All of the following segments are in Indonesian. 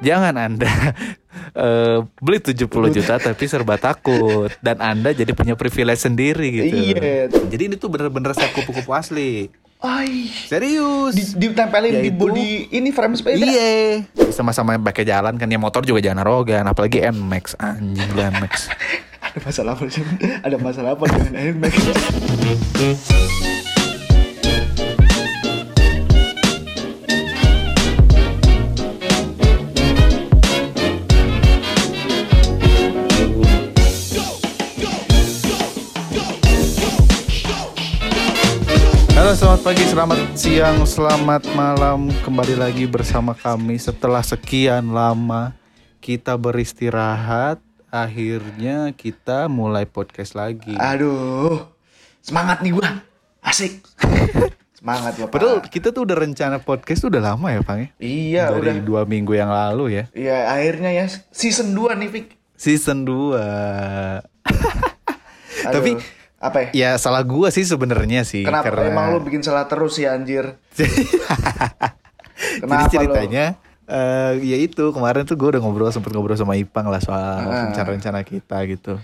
Jangan Anda eh, beli 70 juta tapi serba takut dan Anda jadi punya privilege sendiri gitu. Iya. Jadi ini tuh bener-bener set kupu-kupu asli. Ay, Serius. di, ditempelin di Yaitu- body ini frame sepeda. Iya. Sama-sama pakai jalan kan ya motor juga jangan arogan apalagi Nmax anjing Nmax. Ada masalah apa sih? Ada masalah apa dengan Air selamat pagi, selamat siang, selamat malam Kembali lagi bersama kami setelah sekian lama kita beristirahat Akhirnya kita mulai podcast lagi Aduh, semangat nih gua. Asik. semangat. Pak. Padahal kita tuh udah rencana podcast tuh udah lama ya Bang ya Iya, udah. Dari dua minggu yang lalu ya Iya, akhirnya ya season 2 nih, Fik. Season 2 Aduh, Tapi apa ya? ya salah gua sih sebenarnya sih Kenapa karena- emang lu bikin salah terus sih anjir? Jadi Kenapa ceritanya eh ya itu kemarin tuh gue udah ngobrol sempet ngobrol sama Ipang lah soal Ah. rencana-rencana kita gitu.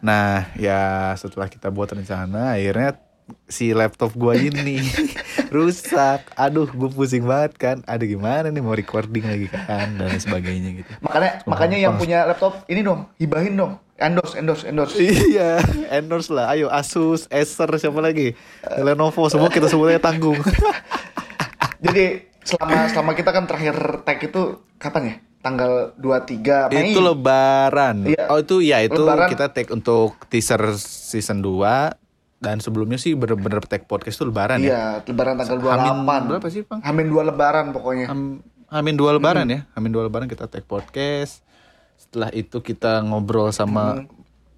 Nah ya setelah kita buat rencana akhirnya si laptop gua ini rusak. Aduh gue pusing banget kan. Ada gimana nih mau recording lagi kan dan sebagainya gitu. Makanya makanya yang punya laptop ini dong, hibahin dong. Endorse, endorse, endorse. iya, endorse lah. Ayo Asus, Acer, siapa lagi? Lenovo, semua kita semuanya tanggung. Jadi selama selama kita kan terakhir tag itu kapan ya? Tanggal 23 Mei. Itu lebaran. Iya. Oh itu ya itu Lebaran. kita take untuk teaser season 2 dan sebelumnya sih bener-bener take podcast tuh lebaran ya. Iya, lebaran tanggal 28. Hamin berapa sih, Bang? Hamin 2 lebaran pokoknya. Ham- Hamin dua lebaran Hmm. ya. Hamin dua lebaran kita take podcast. Setelah itu kita ngobrol sama Hmm.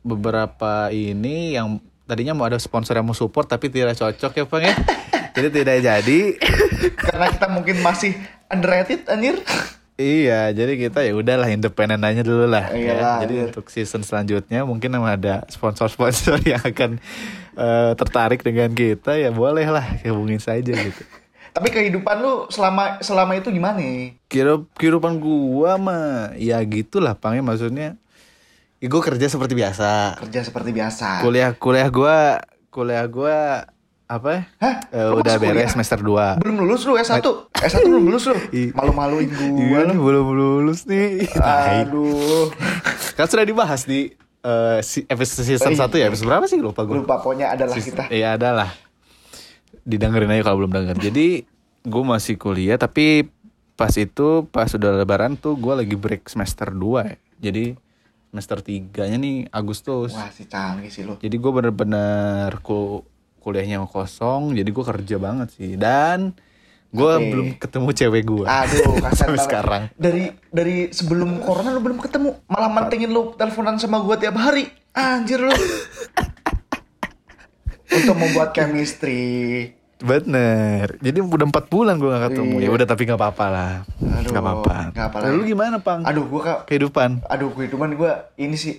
beberapa ini yang tadinya mau ada sponsor yang mau support tapi tidak cocok ya, Bang ya. Jadi tidak jadi. Karena kita mungkin masih underrated anjir. Iya, jadi kita ya udahlah independen aja dulu lah. ya. Jadi iya. untuk season selanjutnya mungkin emang ada sponsor-sponsor yang akan eh, tertarik dengan kita ya boleh lah hubungin saja gitu. Tapi kehidupan lu selama selama itu gimana? Kira kehidupan gua mah ya gitulah pangnya maksudnya. Ya, gua kerja seperti biasa. Kerja seperti biasa. Kuliah kuliah gua kuliah gua apa? ya? Hah? Lu udah masih kuliah? beres semester 2. Belum lulus lu S1. S1 belum lulus lu. Iya. Malu-maluin Iya gua lu. belum lulus nih. Aduh. kan sudah dibahas di eh, si- episode season Oh, iya. 1 ya episode berapa sih lupa gue Lupa pokoknya adalah kita. Iya ada lah didengerin aja kalau belum denger. Jadi gue masih kuliah tapi pas itu pas udah lebaran tuh gue lagi break semester 2 ya. Jadi semester 3 nya nih Agustus. Wah, si canggih sih lu. jadi gue bener-bener ku kuliahnya kosong jadi gue kerja banget sih. Dan gue Tapi- belum ketemu cewek gue Aduh, sampai sekarang. Dari dari sebelum corona lu belum ketemu, malah mantingin lu teleponan sama gua tiap hari. Anjir lu. Untuk membuat chemistry. Bener. Jadi udah empat bulan gue gak ketemu. Iya. Ya udah tapi gak apa-apa lah. Aduh, Gak apa-apa. nggak apa lah Lalu ya. gimana pang? Aduh, gua kak, Kehidupan. aduh kehidupan gua ini sih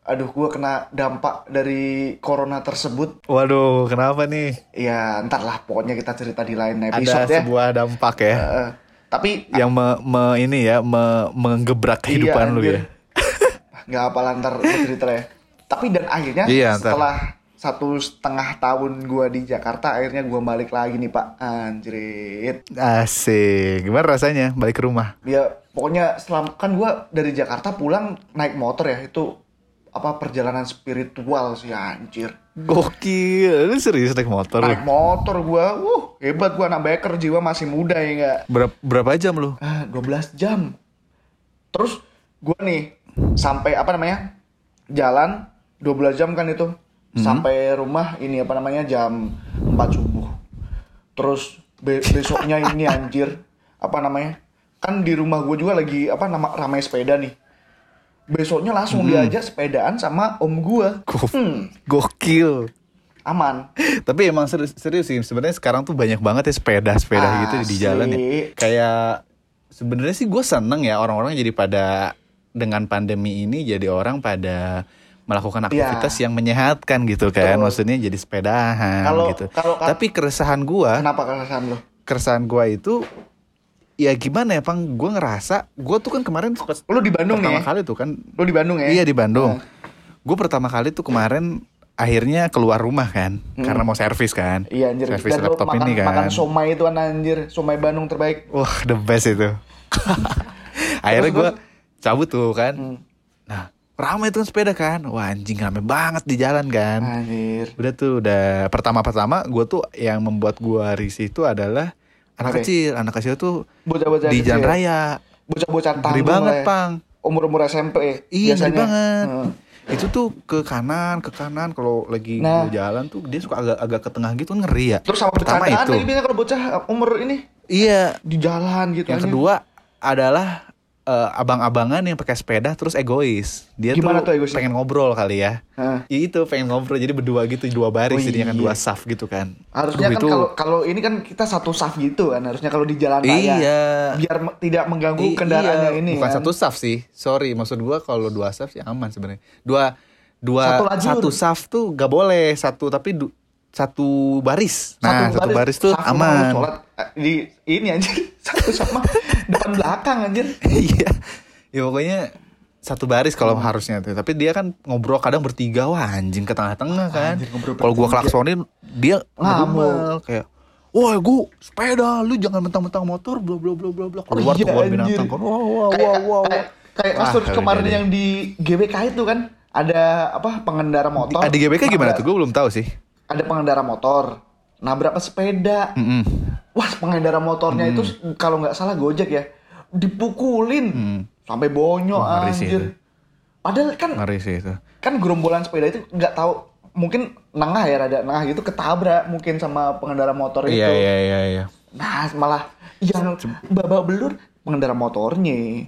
aduh gua kena dampak dari corona tersebut Waduh, kenapa nih? ya entar lah pokoknya kita cerita di lain Ada episode ya sebuah dampak ya. Eh, tapi yang me, me- ini ya, me, menggebrak kehidupan Iya, lu anjir. ya. nggak apa lah ntar cerita ya tapi dan akhirnya Iya, ntar. setelah satu setengah tahun gua di Jakarta akhirnya gua balik lagi nih pak anjrit Asik. Gimana rasanya balik ke rumah? ya pokoknya selam kan gua dari Jakarta pulang naik motor ya itu apa perjalanan spiritual sih anjir Gokil. Lu serius naik motor naik motor gua wuh hebat gua anak biker jiwa masih muda ya enggak Berapa, berapa jam lu? ah 12 jam terus gua nih sampai apa namanya jalan 12 jam kan itu sampai rumah ini apa namanya jam 4 subuh. Terus be- besoknya ini anjir apa namanya kan di rumah gue juga lagi apa nama ramai sepeda nih. Besoknya langsung diajak sepedaan sama om Go- hmm, Gokil. aman. Tapi emang serius, serius sih. Sebenarnya sekarang tuh banyak banget ya sepeda-sepeda gitu di jalan ya. Asli. Kayak sebenarnya sih gue seneng ya orang-orang jadi pada dengan pandemi ini jadi orang pada melakukan aktivitas yang menyehatkan gitu kan. Iya. Betul. Maksudnya jadi sepedahan Kalau- gitu. kalau- Tapi keresahan gua, kenapa keresahan lo keresahan gua itu ya gimana ya pang gue ngerasa gue tuh kan kemarin Lu di Bandung pertama nih. kali tuh kan Lu di Bandung ya? iya di Bandung gue pertama kali tuh kemarin akhirnya keluar rumah kan karena mau servis kan Iya anjir. servis laptop makan, ini kan makan somai itu kan anjir. Somai Bandung terbaik. wah the best itu akhirnya gue cabut tuh kan Hmm. nah ramai tuh sepeda kan wah anjing rame banget di jalan kan Anjir. udah tuh udah pertama-pertama gue tuh yang membuat gue risih itu adalah anak Oke. kecil anak kecil tuh Bocah-bocah di kecil. jalan raya Bocah-bocah tanggung banget ya. pang Umur-umur SMP iya biasanya. banget Heeh. itu tuh ke kanan ke kanan kalau lagi Nah. mau jalan tuh dia suka agak agak ke tengah gitu ngeri ya Terus sama pertama itu lagi biasanya kalau bocah umur ini iya di jalan gitu yang anjir. kedua adalah eh, abang-abangan yang pakai sepeda terus egois. Dia Gimana tuh tuh egoisnya? pengen ngobrol kali ya. Heeh. Ya itu pengen ngobrol. Jadi berdua gitu dua baris Oh, jadinya kan iya. dua saf gitu kan. Harusnya Duh, kan kalau kalau ini kan kita satu saf gitu kan harusnya kalau di jalan raya. iya. Biar me- tidak mengganggu I- kendaraannya iya, ini bukan kan. satu saf sih. Sorry maksud gua kalau dua saf sih aman sebenarnya. Dua dua Satu satu, saf tuh gak boleh. Satu tapi du- satu baris. Nah satu, baris, tuh saf mau aman. sholat eh, di ini anjir satu sama depan belakang anjir. iya ya pokoknya satu baris kalau harusnya tuh tapi dia kan ngobrol kadang bertiga wah anjing ke tengah-tengah kan Anjir, ngobrol kalau gua klaksonin dia Ngamuk. kayak Wah, gua sepeda, lu jangan mentang-mentang motor, bla bla bla bla bla. Keluar iya, tuh kebun anjir. binatang kan. Wah, wah, kayak wah, wah. kayak, kayak Ah, kasus kali kemarin yang di GBK itu kan ada apa pengendara motor. Ah, di GBK gimana tuh? Gue belum tahu sih. Ada pengendara motor nabrak sepeda. Mm-mm. Wah, pengendara motornya itu kalau nggak salah Gojek ya, dipukulin sampai bonyok Hmm. Wah, ngeri sih anjir. itu. Padahal kan Ngeri sih itu. kan gerombolan sepeda itu nggak tahu mungkin nengah ya rada nengah gitu ketabrak mungkin sama pengendara motor itu. Iya, iya, iya, iya. Nah, malah yang babak belur pengendara motornya.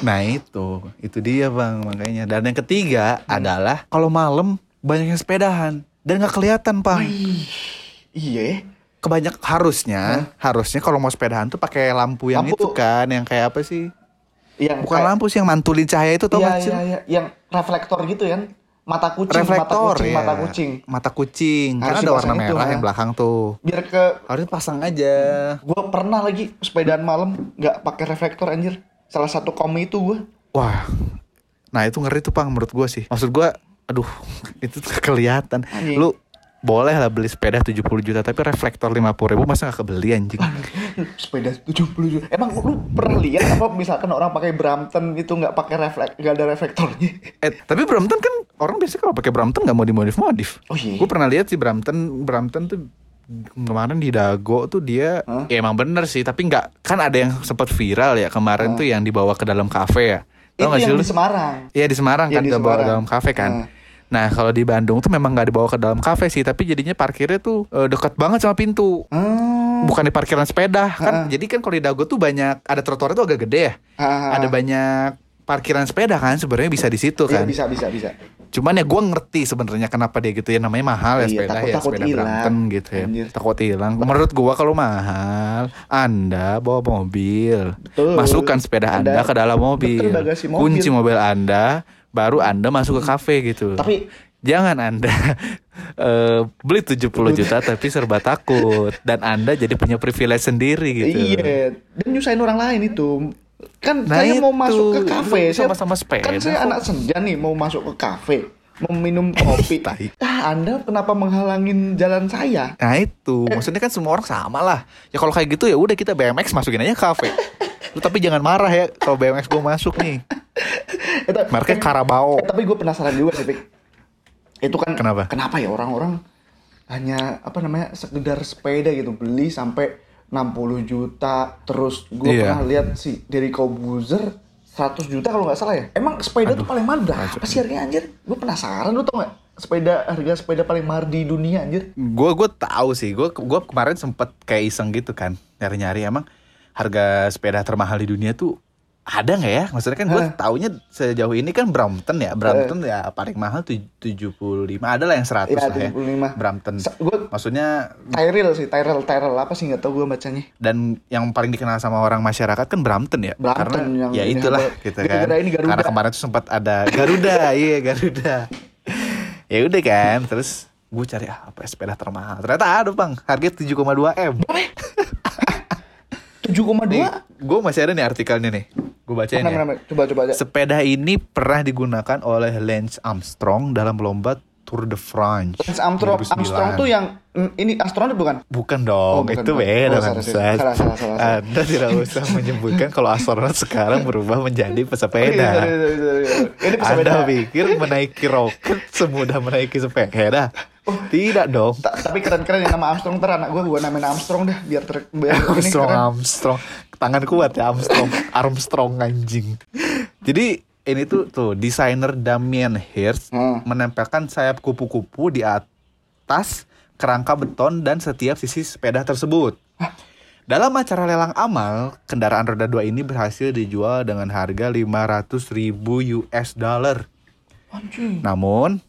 Nah itu, itu dia bang makanya. Dan yang ketiga adalah kalau malam banyak yang sepedahan dan nggak kelihatan. Ih, iya. Kebanyak harusnya, harusnya kalau mau sepedahan tuh pakai lampu yang Lampu. itu kan, yang kayak apa sih? Yang Bukan kayak- lampu sih yang mantulin cahaya itu tau Iya, iya, iya. Yang reflektor gitu kan. Mata kucing, Reflektor mata kucing, ya. mata kucing. Mata kucing. Kan Harus ada warna dipasang itu, merah kan? yang belakang tuh. Biar ke Harusnya pasang aja. gua pernah lagi sepedaan malam nggak pakai reflektor anjir. Salah satu komi itu gua. Wah, nah itu ngeri tuh pang menurut gue sih. Maksud gue, aduh itu kelihatan. Lu boleh lah beli sepeda 70 juta tapi reflektor 50 ribu masa gak kebeli anjing. Sepeda 70 juta. Emang lu pernah lihat apa misalkan orang pakai Brampton itu nggak pakai reflek, nggak ada reflektornya? Eh, tapi Brampton kan orang biasanya kalau pakai Brampton nggak mau dimodif-modif. Oh iya. Gue pernah lihat sih Brampton, Brampton tuh kemarin di Dago tuh dia Hah? ya emang bener sih tapi nggak kan ada yang sempat viral ya kemarin tuh yang dibawa ke dalam kafe ya itu Tau gak sih yang lu? di Semarang. Iya di Semarang Iya, kan di dibawa ke Semarang. dalam kafe kan. Nah. Nah kalau di Bandung tuh memang nggak dibawa ke dalam kafe sih, tapi jadinya parkirnya tuh eh, dekat banget sama pintu. Hmm. Bukan di parkiran sepeda kan. Jadi kan kalau di Dago tuh banyak ada trotoarnya tuh agak gede ya. Ah. Ada banyak parkiran sepeda kan sebenarnya bisa di situ Iya kan. bisa bisa bisa. Cuman ya gue ngerti sebenarnya kenapa dia gitu ya namanya mahal ya Iya, sepeda takut- ya takut sepeda hilang. Brampton gitu ya. Anjir. Takut hilang. Menurut gua kalau mahal, Anda bawa mobil, Betul. masukkan sepeda Anda, Anda- ke dalam mobil, betul, bagasi mobil. kunci mobil Anda, baru Anda masuk ke kafe gitu. Tapi Jangan Anda eh, beli 70 juta tapi serba takut dan Anda jadi punya privilege sendiri gitu. Iya, dan nyusahin orang lain itu. Kan Nah saya mau itu, masuk ke kafe, sama-sama sepeda Kan saya anak senja nih mau masuk ke kafe, mau minum kopi. Ah, Anda kenapa menghalangin jalan saya? Nah itu, maksudnya kan semua orang sama lah. Ya kalau kayak gitu ya udah kita BMX masukin aja kafe. Lu tapi jangan marah ya kalau BMX gue masuk nih. Mereknya eh, Karabao. eh, tapi gue penasaran juga sih. Itu kan Kenapa? Kenapa ya orang-orang hanya apa namanya sekedar sepeda gitu beli sampai 60 juta terus gue Iya. pernah lihat sih dari Kobuzer 100 juta kalau nggak salah ya emang sepeda tuh paling mahal berapa sih harganya anjir gue penasaran lu tau nggak sepeda harga sepeda paling mahal di dunia anjir Gue gue tahu sih, gue gua kemarin sempet kayak iseng gitu kan nyari-nyari emang harga sepeda termahal di dunia tuh ada nggak ya? Maksudnya kan gue taunya sejauh ini kan Brampton ya, Brampton ya paling mahal tuj- 75 ada lah yang 100 Iya, lah ya. 75. Brampton. Sa- gua- Maksudnya Tyrell sih Tyrell Tyrell apa sih nggak tahu gue bacanya dan yang paling dikenal sama orang masyarakat kan Brampton ya Brampton karena yang ya itulah apa, gitu kan ini Garuda. karena kemarin tuh sempat ada Garuda iya Garuda ya udah kan terus gue cari ah, apa ya, sepeda termahal ternyata ada bang harga 7,2 m 7,2 gue masih ada nih artikelnya nih. Gue bacain Mana, ya. coba coba aja Sepeda ini pernah digunakan oleh Lance Armstrong dalam lomba Tour de France. Lance Armstrong 2009. Armstrong tuh yang mm, ini astronot bukan Bukan dong, Oh, bukan, itu beda Oh, sorry. Salah, salah, salah, salah. Anda tidak usah menyebutkan kalau astronot sekarang berubah menjadi Iya, pesepeda. sorry, sorry, sorry, sorry. ini pesepeda Anda pikir menaiki roket semudah menaiki sepeda? Tidak dong. Ta- tapi keren-keren yang nama Armstrong ntar anak gue gue namain Armstrong dah biar ter biar Armstrong, keren. Armstrong. Tangan kuat ya Armstrong. Armstrong anjing. Jadi ini tuh tuh desainer Damien Hirst Hmm. menempelkan sayap kupu-kupu di atas kerangka beton dan setiap sisi sepeda tersebut. Dalam acara lelang amal, kendaraan roda 2 ini berhasil dijual dengan harga 500 ribu US dollar. Anjing. Namun,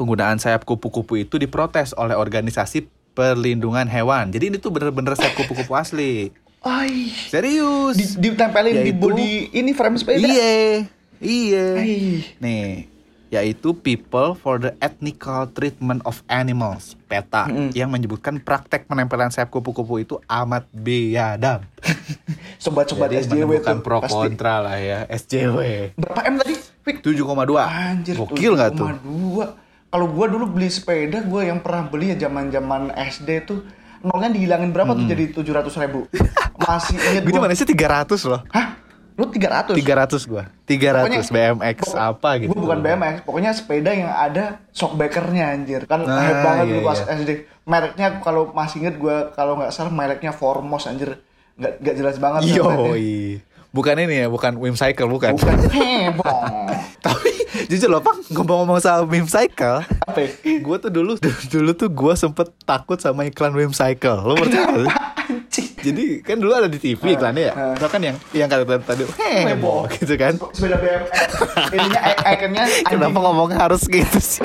penggunaan sayap kupu-kupu itu diprotes oleh organisasi perlindungan hewan. Jadi ini tuh bener-bener sayap kupu-kupu asli. Ai. Serius. Di, ditempelin di Yaitu- body ini frame sepeda. Iya. Iya. Ai. Nih, yaitu People for the Ethnical Treatment of Animals, PETA, Mm-mm. yang menyebutkan praktek penempelan sayap kupu-kupu itu amat biadab. Sobat-sobat SJW tuh pro pasti. kontra lah ya, SJW. Berapa M tadi? Fik. 7,2. Anjir, Gokil nggak tuh? 7,2. Kalau gua dulu beli sepeda, gua yang pernah beli ya zaman-zaman SD tuh nolnya dihilangin berapa tuh jadi 700 ribu. Masih inget Gue mana sih 300 loh. Hah? Lu 300? 300 gua. 300 BMX apa gitu. Gue bukan BMX, pokoknya sepeda yang ada shockbreakernya anjir. Kan Ah, hype banget iya, dulu pas iya. SD. Mereknya kalau masih inget gue kalau nggak salah mereknya Formos anjir. Nggak nggak jelas banget. Yo. Bukan ini ya, bukan Wim Cycle bukan. Bukan heboh. Tapi jujur loh, Pang, ngomong-ngomong soal Wim Cycle, Apa? ya? gue tuh dulu dulu tuh gue sempet takut sama iklan Wim Cycle. Lo percaya. Jadi kan dulu ada di TV iklannya ya. Ah. Itu kan yang yang kata tadi tadi heboh gitu kan. Sepeda BMX. Ininya ikonnya Kenapa ngomongnya harus gitu sih?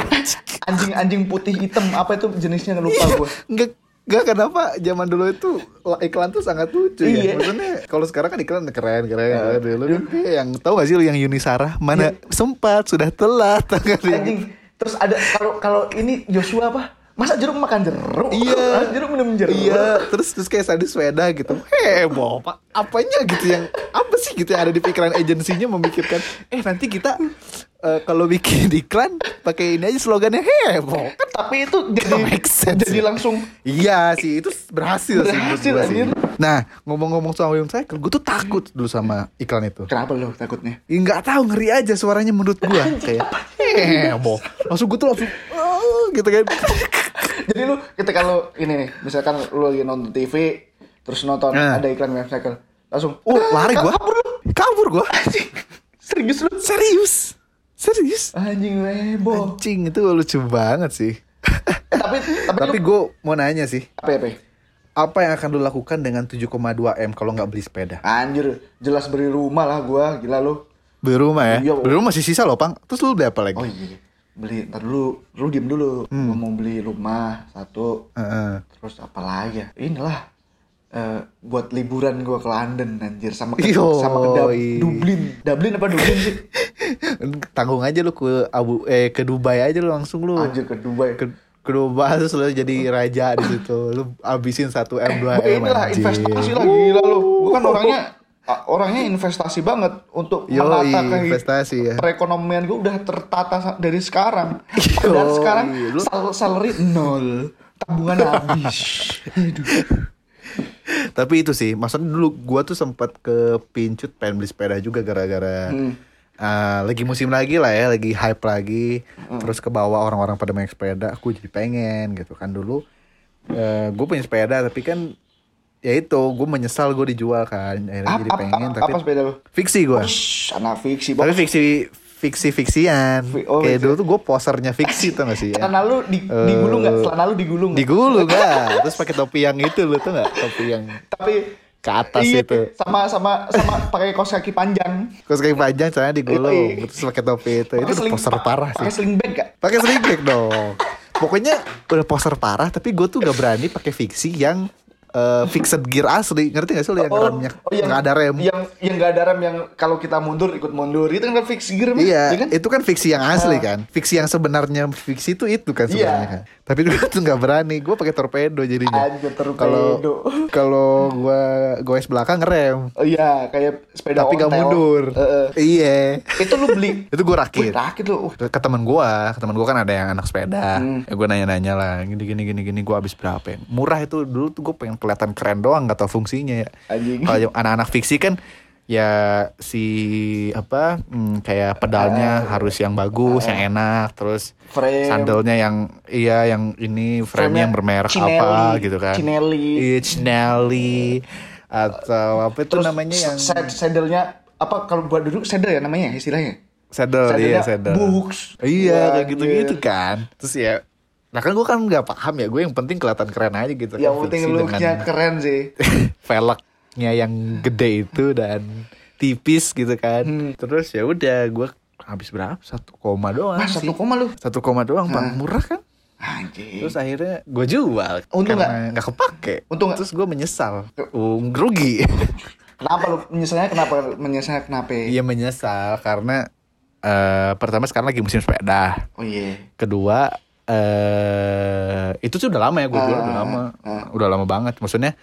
anjing anjing putih hitam. Apa itu jenisnya lupa gue. Enggak Enggak kenapa zaman dulu itu iklan tuh sangat lucu Iya. ya. Maksudnya kalau sekarang kan iklan keren keren dulu kan kayak yang tahu gak sih lu yang Yunisara mana sempat sudah telat gak? Anjing. Terus ada kalau kalau ini Joshua apa? Masa jeruk makan jeruk? Iya. jeruk minum jeruk. Iya, terus terus kayak Sandi Sweda gitu. Heboh, Pak. Apanya gitu yang apa sih gitu yang ada di pikiran agensinya memikirkan eh nanti kita eh, kalau bikin iklan pakai ini aja slogannya heboh. Kan Tapi itu jadi Nggak make sense jadi langsung Iya sih, itu berhasil, Berhasil, sih. anjir. Nah, ngomong-ngomong soal Wim Cycle, gue tuh takut dulu sama iklan itu. Kenapa lu takutnya? Ya, nggak tahu ngeri aja suaranya menurut gua kayak heboh. Langsung gue tuh langsung "Oh," gitu kan. Jadi lu ketika lu ini nih, misalkan lu lagi nonton TV, terus nonton Nah. ada iklan web cycle, langsung Oh, lari gua. Kabur lu. Kabur gua. Anjing. Serius lu? Serius. Serius. Anjing webo. Anjing itu lucu banget sih. Eh, tapi tapi, Tapi lu gue mau nanya sih, apa ya, Pe? apa yang akan lu lakukan dengan 7,2 m kalau nggak beli sepeda? Anjir, jelas beli rumah lah gua, gila lu. Beli rumah ya? Iya, Beli rumah masih sisa loh, Pang. Terus lu beli apa lagi? Oh iya. Beli, ntar dulu, lu diem dulu. Hmm. Gua mau beli rumah satu, Heeh. terus apa lagi ya? Inilah eh, buat liburan gua ke London anjir sama ke Yoi. sama ke Dub- Dublin. Dublin apa Dublin sih? Tanggung aja lu ke Abu eh ke Dubai aja lu langsung lu. Anjir ke Dubai. Ke, ke Dubai terus lu jadi raja di situ. Lu abisin 1 m 2 Gua m inilah anjing. investasi lah gila lu. Gua kan orangnya orangnya investasi banget untuk Yoi, menata investasi ya. perekonomian gue udah tertata dari sekarang. Padahal sekarang lu- sal salary nol, tabungan habis. Tapi itu sih, maksudnya dulu gua tuh sempat ke Pincut pengen beli sepeda juga gara-gara Hmm. ah, lagi musim lagi lah ya, lagi hype lagi. Hmm. Terus ke bawah orang-orang pada main sepeda, aku jadi pengen gitu kan dulu. gue punya sepeda tapi kan ya itu gue menyesal gue dijual kan akhirnya Apa, jadi pengen apa, tapi apa sepeda lu? fiksi gue anak fiksi. tapi Bos. fiksi fiksi fiksian Fi- oh, kayak fiksi. dulu tuh gue posernya fiksi tuh gak sih ya? Celana lu di, Eh, digulung nggak? Celana lu digulung nggak? digulung gak terus pakai topi yang itu lu tuh nggak topi yang Tapi ke atas iya, itu sama sama sama pakai kaos kaki panjang. Terus kaki panjang celana digulung Iya. Terus pakai topi itu Itu Pakai sling- poser parah Pakai sih sling bag gak? Pakai sling bag dong Pokoknya udah poser parah Tapi gue tuh gak berani pakai fiksi yang eh, fixed gear asli ngerti gak sih lu yang remnya nggak ada rem Yang yang nggak ada rem yang kalau kita mundur ikut mundur itu kan fix gear. Iya, Ya kan? itu kan fiksi yang asli kan. Fiksi yang sebenarnya fiksi itu itu kan sebenarnya Iya. kan. Tapi gue tuh nggak berani. Gue pakai torpedo jadinya. Kalau kalau gue goes belakang ngerem, Oh iya, kayak sepeda tapi ontel. mundur. Heeh. Iya. Itu lu beli itu gue Wih, rakit. rakit lu. Uh, Ke temen gue, ke temen gue kan ada yang anak sepeda. Hmm. Ya gue nanya-nanya lah, gini gini gini gini. Gue habis berapa? ya? Murah itu dulu tuh gue pengen kelihatan keren doang, nggak tau fungsinya ya. Kalau anak-anak fiksi kan ya si apa hmm, kayak pedalnya harus yang bagus, yang enak, terus Frame. sandalnya yang iya yang ini frame-nya yang bermerek Cinelli. apa gitu kan. Cinelli. Iya, Cinelli atau apa itu Terus namanya yang sa- saddle-nya apa kalau buat duduk saddle ya namanya istilahnya? saddle, iya saddle. Books. Iya, kayak gitu-gitu kan. Terus ya Nah kan gue kan nggak paham ya, gue yang penting kelihatan keren aja gitu. Yang kan, penting fiksi looknya keren sih. velgnya yang gede itu dan tipis gitu kan. Hmm. Terus ya udah gue habis berapa? Satu koma doang Mas sih. satu koma lu. Satu koma doang, Bang. Murah kan? Anjir. Terus akhirnya gue jual Untung karena nggak kepake. Untung? Terus gue menyesal. Um, rugi. Kenapa lu menyesalnya kenapa menyesalnya kenapa? Iya menyesal karena eh pertama sekarang lagi musim sepeda. Oh iya. Kedua eh itu tuh udah lama ya gue jual udah Ah, lama. ah. Udah lama banget. Maksudnya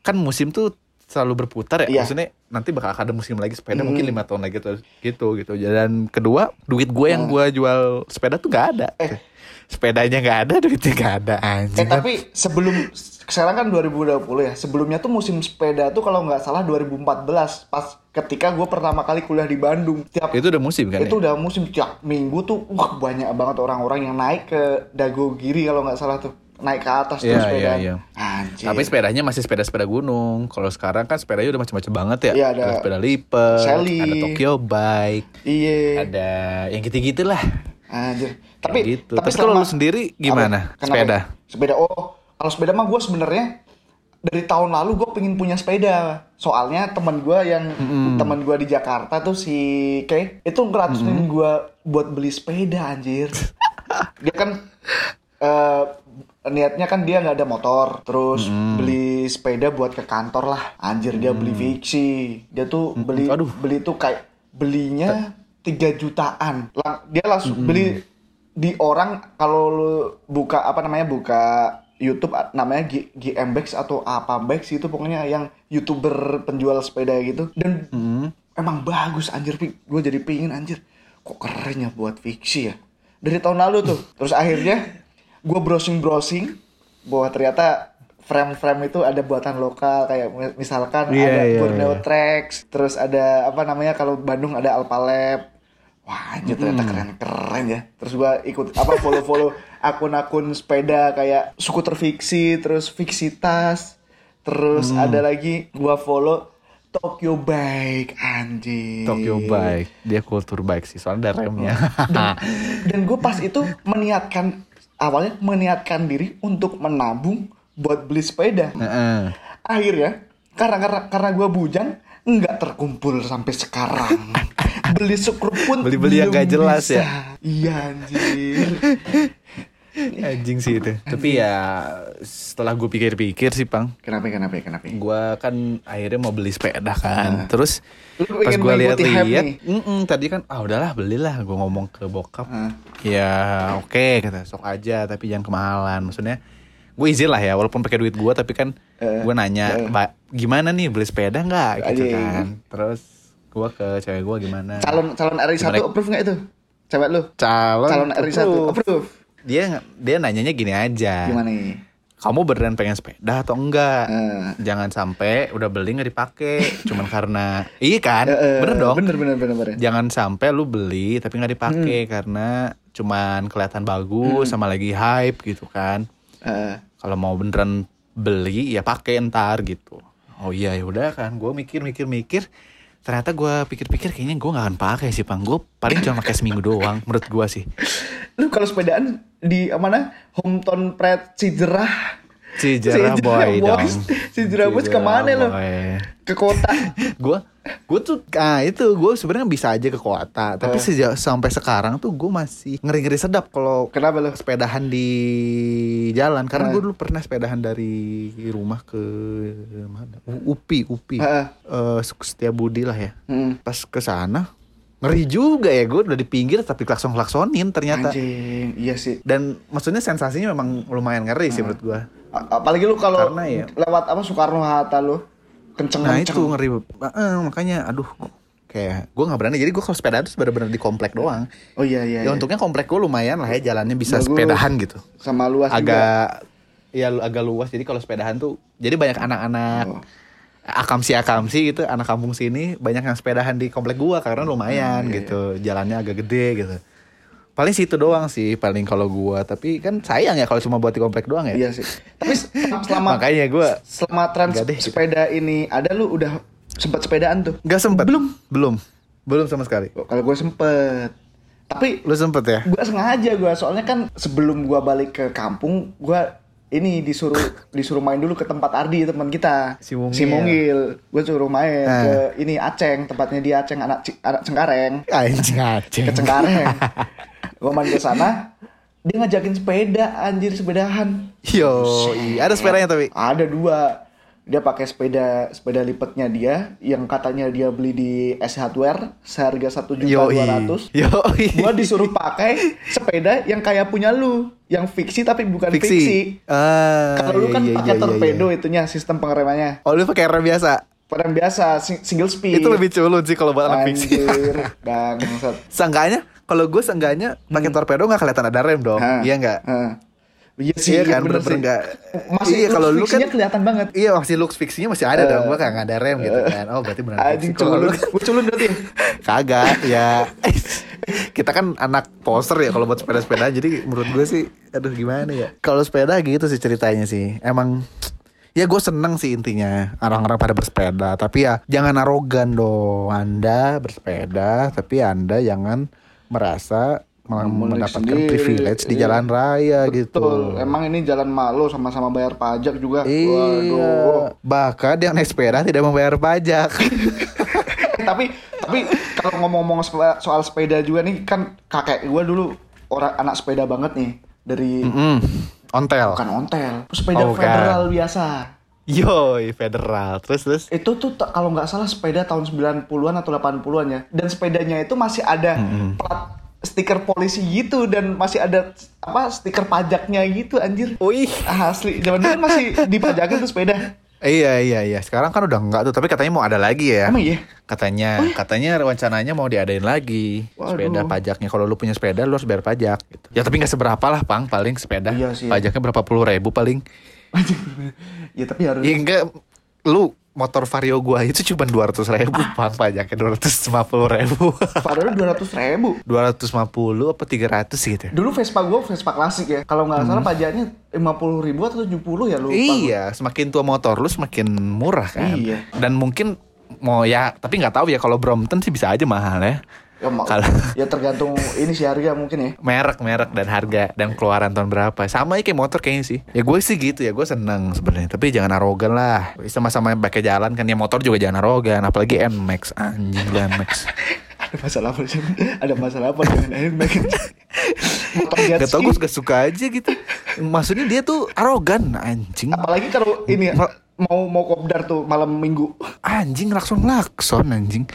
kan musim tuh selalu berputar ya. Iya. Maksudnya nanti bakal ada musim lagi sepeda mungkin lima tahun lagi terus gitu gitu. Dan kedua duit gue yang gue jual sepeda tuh gak ada. Ah. Eh. Sepedanya gak ada, duitnya gak ada Eh anjing. tapi sebelum sekarang kan 2020 ya. Sebelumnya tuh musim sepeda tuh kalau nggak salah 2014 pas ketika gue pertama kali kuliah di Bandung. Tiap itu udah musim kan? itu ya? udah musim tiap minggu tuh wah banyak banget orang-orang yang naik ke Dago Giri kalau nggak salah tuh naik ke atas tuh Iya, sepeda. iya, iya. Anjir. Tapi sepedanya masih sepeda-sepeda gunung. Kalau sekarang kan sepedanya udah macam-macam banget ya. Iya, ada sepeda lipat, Sally. ada Tokyo bike, iya. ada yang gitu-gitu lah. Anjir. Tapi gitu. Tapi kalau lu sendiri gimana? Apa? Kenapa? Sepeda? Sepeda. Oh, kalau sepeda mah gue sebenarnya dari tahun lalu gue pengen punya sepeda. Soalnya teman gue yang teman gue di Jakarta tuh si Kay itu ngeracunin gue buat beli sepeda anjir. dia kan eh, niatnya kan dia nggak ada motor, terus beli sepeda buat ke kantor lah. Anjir dia beli fiksi. Dia tuh beli Aduh. beli tuh kayak belinya 3 jutaan. Dia langsung beli di orang kalau lu buka apa namanya buka YouTube namanya G GMBX atau apa Bex itu pokoknya yang youtuber penjual sepeda gitu. Dan emang bagus anjir gue jadi pingin anjir. Kok keren ya buat fiksi ya? Dari tahun lalu tuh. Terus akhirnya gue browsing browsing bahwa ternyata frame-frame itu ada buatan lokal. Kayak mi- misalkan Iya, ada iya, Borneo iya. Tracks terus ada apa namanya kalau Bandung ada Alpalab Wah anjir ternyata keren-keren ya. Terus gua ikut apa follow-follow akun-akun sepeda kayak skuter fiksi Terus fiksitas Terus ada lagi gua follow Tokyo Bike anjir Tokyo bike, dia kultur bike sih, soalnya ada remnya. Dan gue pas itu meniatkan Awalnya meniatkan diri untuk menabung buat beli sepeda Heeh. akhirnya karena karena karena gue bujang nggak terkumpul sampai sekarang beli skrup pun Beli-beli yang belum nggak jelas bisa. ya? iya anjir Anjing sih itu. Tapi ya setelah gue pikir-pikir sih, Pang, kenapa kenapa kenapa gue kan akhirnya mau beli sepeda kan. Terus Lu pas gue lihat-lihat, nih? "Mm-mm," tadi kan ah udahlah belilah. Gue ngomong ke bokap, Hah. ya oke kata sok aja tapi jangan kemahalan. Maksudnya gue izin lah ya walaupun pakai duit gue tapi kan Eh, gue nanya "Ba- gimana nih beli sepeda nggak gitu Anjing. kan. Terus gue ke cewek gue gimana? calon calon RI satu approve nggak itu cewek lu calon, calon RI satu approve. Dia dia nanyanya gini aja. gimana nih kamu beneran pengen sepeda atau enggak? Eh. Jangan sampai udah beli nggak dipakai, cuman karena iya kan, Eh, eh, bener dong. bener bener bener bener Jangan sampai lu beli tapi nggak dipakai Hmm. karena cuman kelihatan bagus sama lagi hype gitu kan. Eh, Kalau mau beneran beli ya pakai ntar gitu. Oh iya ya udah kan, gue mikir mikir mikir. Ternyata gue pikir-pikir kayaknya gue nggak akan pakai sih pang. Gue paling cuma pakai seminggu doang menurut gue sih. lu kalau sepedaan di mana hometown Pret Cijerah Cijerah boy dong. Cijerah Boys ke mana lo? Ke kota. gue gue tuh ah itu gue sebenarnya bisa aja ke kota tapi Eh. sejak sampai sekarang tuh gue masih ngeri ngeri sedap kalau Kenapa lo? sepedahan di jalan karena Eh. gue dulu pernah sepedahan dari rumah ke mana Upi Upi Heeh. Eh, Setia Budi lah ya Hmm. pas ke sana ngeri juga ya gue udah di pinggir tapi klakson klaksonin ternyata Anjing, iya sih. dan maksudnya sensasinya memang lumayan ngeri sih menurut gue apalagi lu kalau ya- lewat apa Soekarno Hatta lu kenceng Nah itu ngeri Eh, makanya aduh kayak gue nggak berani jadi gue kalau sepeda tuh bener-bener di komplek doang Oh iya iya. ya iya. untungnya komplek gue lumayan lah ya jalannya bisa Bagus. sepedahan gitu sama luas juga. agak ya agak luas jadi kalau sepedahan tuh jadi banyak anak-anak Oh. akamsi akamsi gitu anak kampung sini banyak yang sepedahan di komplek gua karena lumayan Hmm, iya, gitu jalannya agak gede gitu paling situ doang sih paling kalau gua tapi kan sayang ya kalau cuma buat di komplek doang ya Iya sih. Tapi se- selama makanya gua selama trans deh, gitu. sepeda ini ada lu udah sempat sepedaan tuh. nggak sempet belum belum belum sama sekali Oh, Kalau gue sempet. Tapi lu sempet ya gue sengaja gue soalnya kan sebelum gue balik ke kampung gue ini disuruh disuruh main dulu ke tempat Ardi teman kita Si Mungil. gue suruh main Ah. ke ini Aceng tempatnya di Aceng anak anak Cengkareng anjing ke Cengkareng gue main ke sana dia ngajakin sepeda anjir sepedahan. Yo iya ada sepedanya tapi? Ada dua. Dia pakai sepeda sepeda lipatnya dia yang katanya dia beli di S Hardware seharga satu juta dua ratus. Yo gua disuruh pakai sepeda yang kayak punya lu yang fiksi tapi bukan fiksi, fiksi. Ah kalau lu kan iya, pakai iya, iya, torpedo iya. itunya sistem pengeremannya. Oh lu pakai rem biasa? Pada biasa sing- single speed. Itu lebih culun sih kalau buat anak fiksi. Anjir bangsat. Seenggaknya kalau gue seenggaknya pakai torpedo nggak kelihatan ada rem dong. Hah. Iya nggak? Iya sih, Iya kan, bener bener-bener nggak. Masih Iya, kalau lu kan- kelihatan banget. Iya masih looks fiksinya masih ada dong. Gue kayak nggak ada rem gitu kan. Oh berarti benar. Anjing culun. Gue culun berarti. Kagak ya. Kita kan anak poster ya kalau buat sepeda-sepeda. Jadi menurut gue sih, aduh gimana ya. Kalau sepeda gitu sih ceritanya sih. Emang ya gue seneng sih intinya orang-orang pada bersepeda. Tapi ya jangan arogan dong. Anda bersepeda, tapi anda jangan merasa mendapatkan sendiri. privilege di Iya. jalan raya Betul. gitu. Emang ini jalan malu sama-sama bayar pajak juga. Iya. Waduh. Bahkan yang naik sepeda tidak membayar pajak. tapi tapi kalau ngomong-ngomong soal- sepeda juga nih kan kakek gue dulu orang anak sepeda banget nih dari Mm-mm. Ontel. bukan ontel, sepeda Oh, federal biasa. Yoi, federal. Terus terus. Itu tuh kalau nggak salah sepeda tahun 90-an atau 80-an ya. Dan sepedanya itu masih ada plat stiker polisi gitu dan masih ada apa stiker pajaknya gitu anjir. Wih. Asli, zaman dulu kan masih dipajakin tuh sepeda. Iya iya iya. Sekarang kan udah enggak tuh, tapi katanya mau ada lagi ya. Emang iya? Katanya, katanya rencananya mau diadain lagi Waduh. sepeda pajaknya. Kalau lu punya sepeda, lu harus bayar pajak. Gitu. Ya tapi nggak seberapa lah, pang paling sepeda. Iya sih. Pajaknya berapa puluh ribu paling. ya tapi harus Ya enggak, lu motor vario gua itu cuma dua ratus ribu, pang pajaknya dua ratus lima puluh ribu. Padahal dua ratus ribu. Dua ratus lima puluh apa tiga ratus gitu. Dulu Vespa gue Vespa klasik ya. Kalau nggak salah pajaknya lima puluh ribu atau tujuh puluh ya gua. Iya, semakin tua motor lu semakin murah kan. Iya. Dan mungkin mau ya, tapi nggak tahu ya kalau Brompton sih bisa aja mahal ya. Ya, Kalau- ya tergantung ini sih harga mungkin ya. Merek, merek dan harga dan keluaran tahun berapa. Sama ya kayak motor kayaknya sih. Ya gue sih gitu ya, gue seneng sebenarnya. Tapi jangan arogan lah. Sama-sama pakai jalan kan ya motor juga jangan arogan. Apalagi Nmax anjing Nmax. Ada masalah apa sih? Ada masalah apa dengan jet Gak tau gue suka suka aja gitu. Maksudnya dia tuh arogan anjing. Apalagi kalau ini mau mau kopdar tuh malam minggu. Anjing lakson lakson anjing.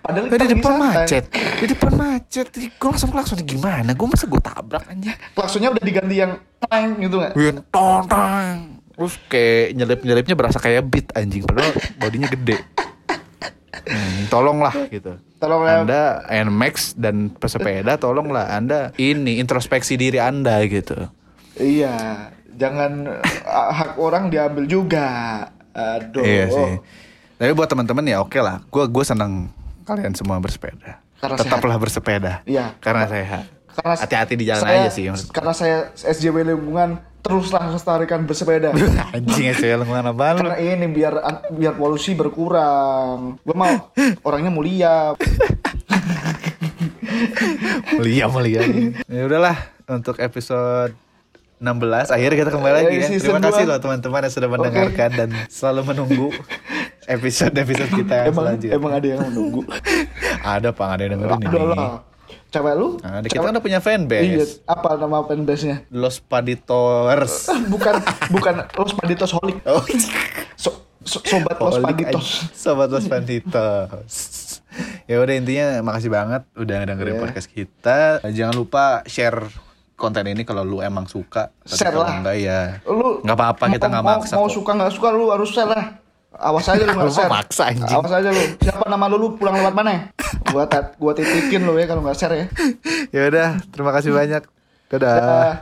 Padahal Di kita depan santai. macet, di depan macet, gue langsung klakson gimana? Gue masa gue tabrak anjing? Klaksonnya udah diganti yang tang gitu nggak? Wih, tong tong. Terus kayak nyelip nyelipnya berasa kayak beat anjing, padahal bodinya gede. Hmm, tolonglah gitu. Tolong ya. Anda Nmax dan pesepeda, tolonglah Anda ini introspeksi diri Anda gitu. Iya, jangan uh, hak orang diambil juga. Aduh. Iya sih. Tapi buat teman-teman ya oke lah. Gue gue senang kalian semua bersepeda. Karena Tetaplah bersepeda. Iya. Karena sehat. Karena Hati-hati di jalan saya- aja sih. Karena saya SJW lingkungan teruslah lestarikan bersepeda. Anjing aja lingkungan apaan lu? Karena ini biar biar polusi berkurang. Gue mau orangnya mulia. Mulia mulia. ya udahlah untuk episode 16 akhirnya kita kembali lagi Eh, ya. Terima kasih loh teman-teman yang sudah mendengarkan dan selalu menunggu episode-episode kita yang emang selanjutnya. emang ada yang menunggu Ada Pak, ada yang dengerin ada ini. lah cewek lu Ada kita kan udah punya fanbase. iya apa nama fanbase nya Los Paditors. bukan bukan Los Paditos Holik Oh, so, so- sobat Los Holik Paditos aja. Sobat Los Paditos. ya udah intinya makasih banget udah dengerin Iya. podcast kita. Jangan lupa share konten ini kalau lu emang suka. Share lah. enggak ya lu nggak apa-apa kita nggak mau, maksa mau kok. suka nggak suka lu harus share lah awas aja lu nggak share maksa, anjing. awas aja lu siapa nama lu lu pulang lewat mana gua tat gua titikin lu ya kalau nggak share ya Ya udah, terima kasih banyak. Dadah. Dah.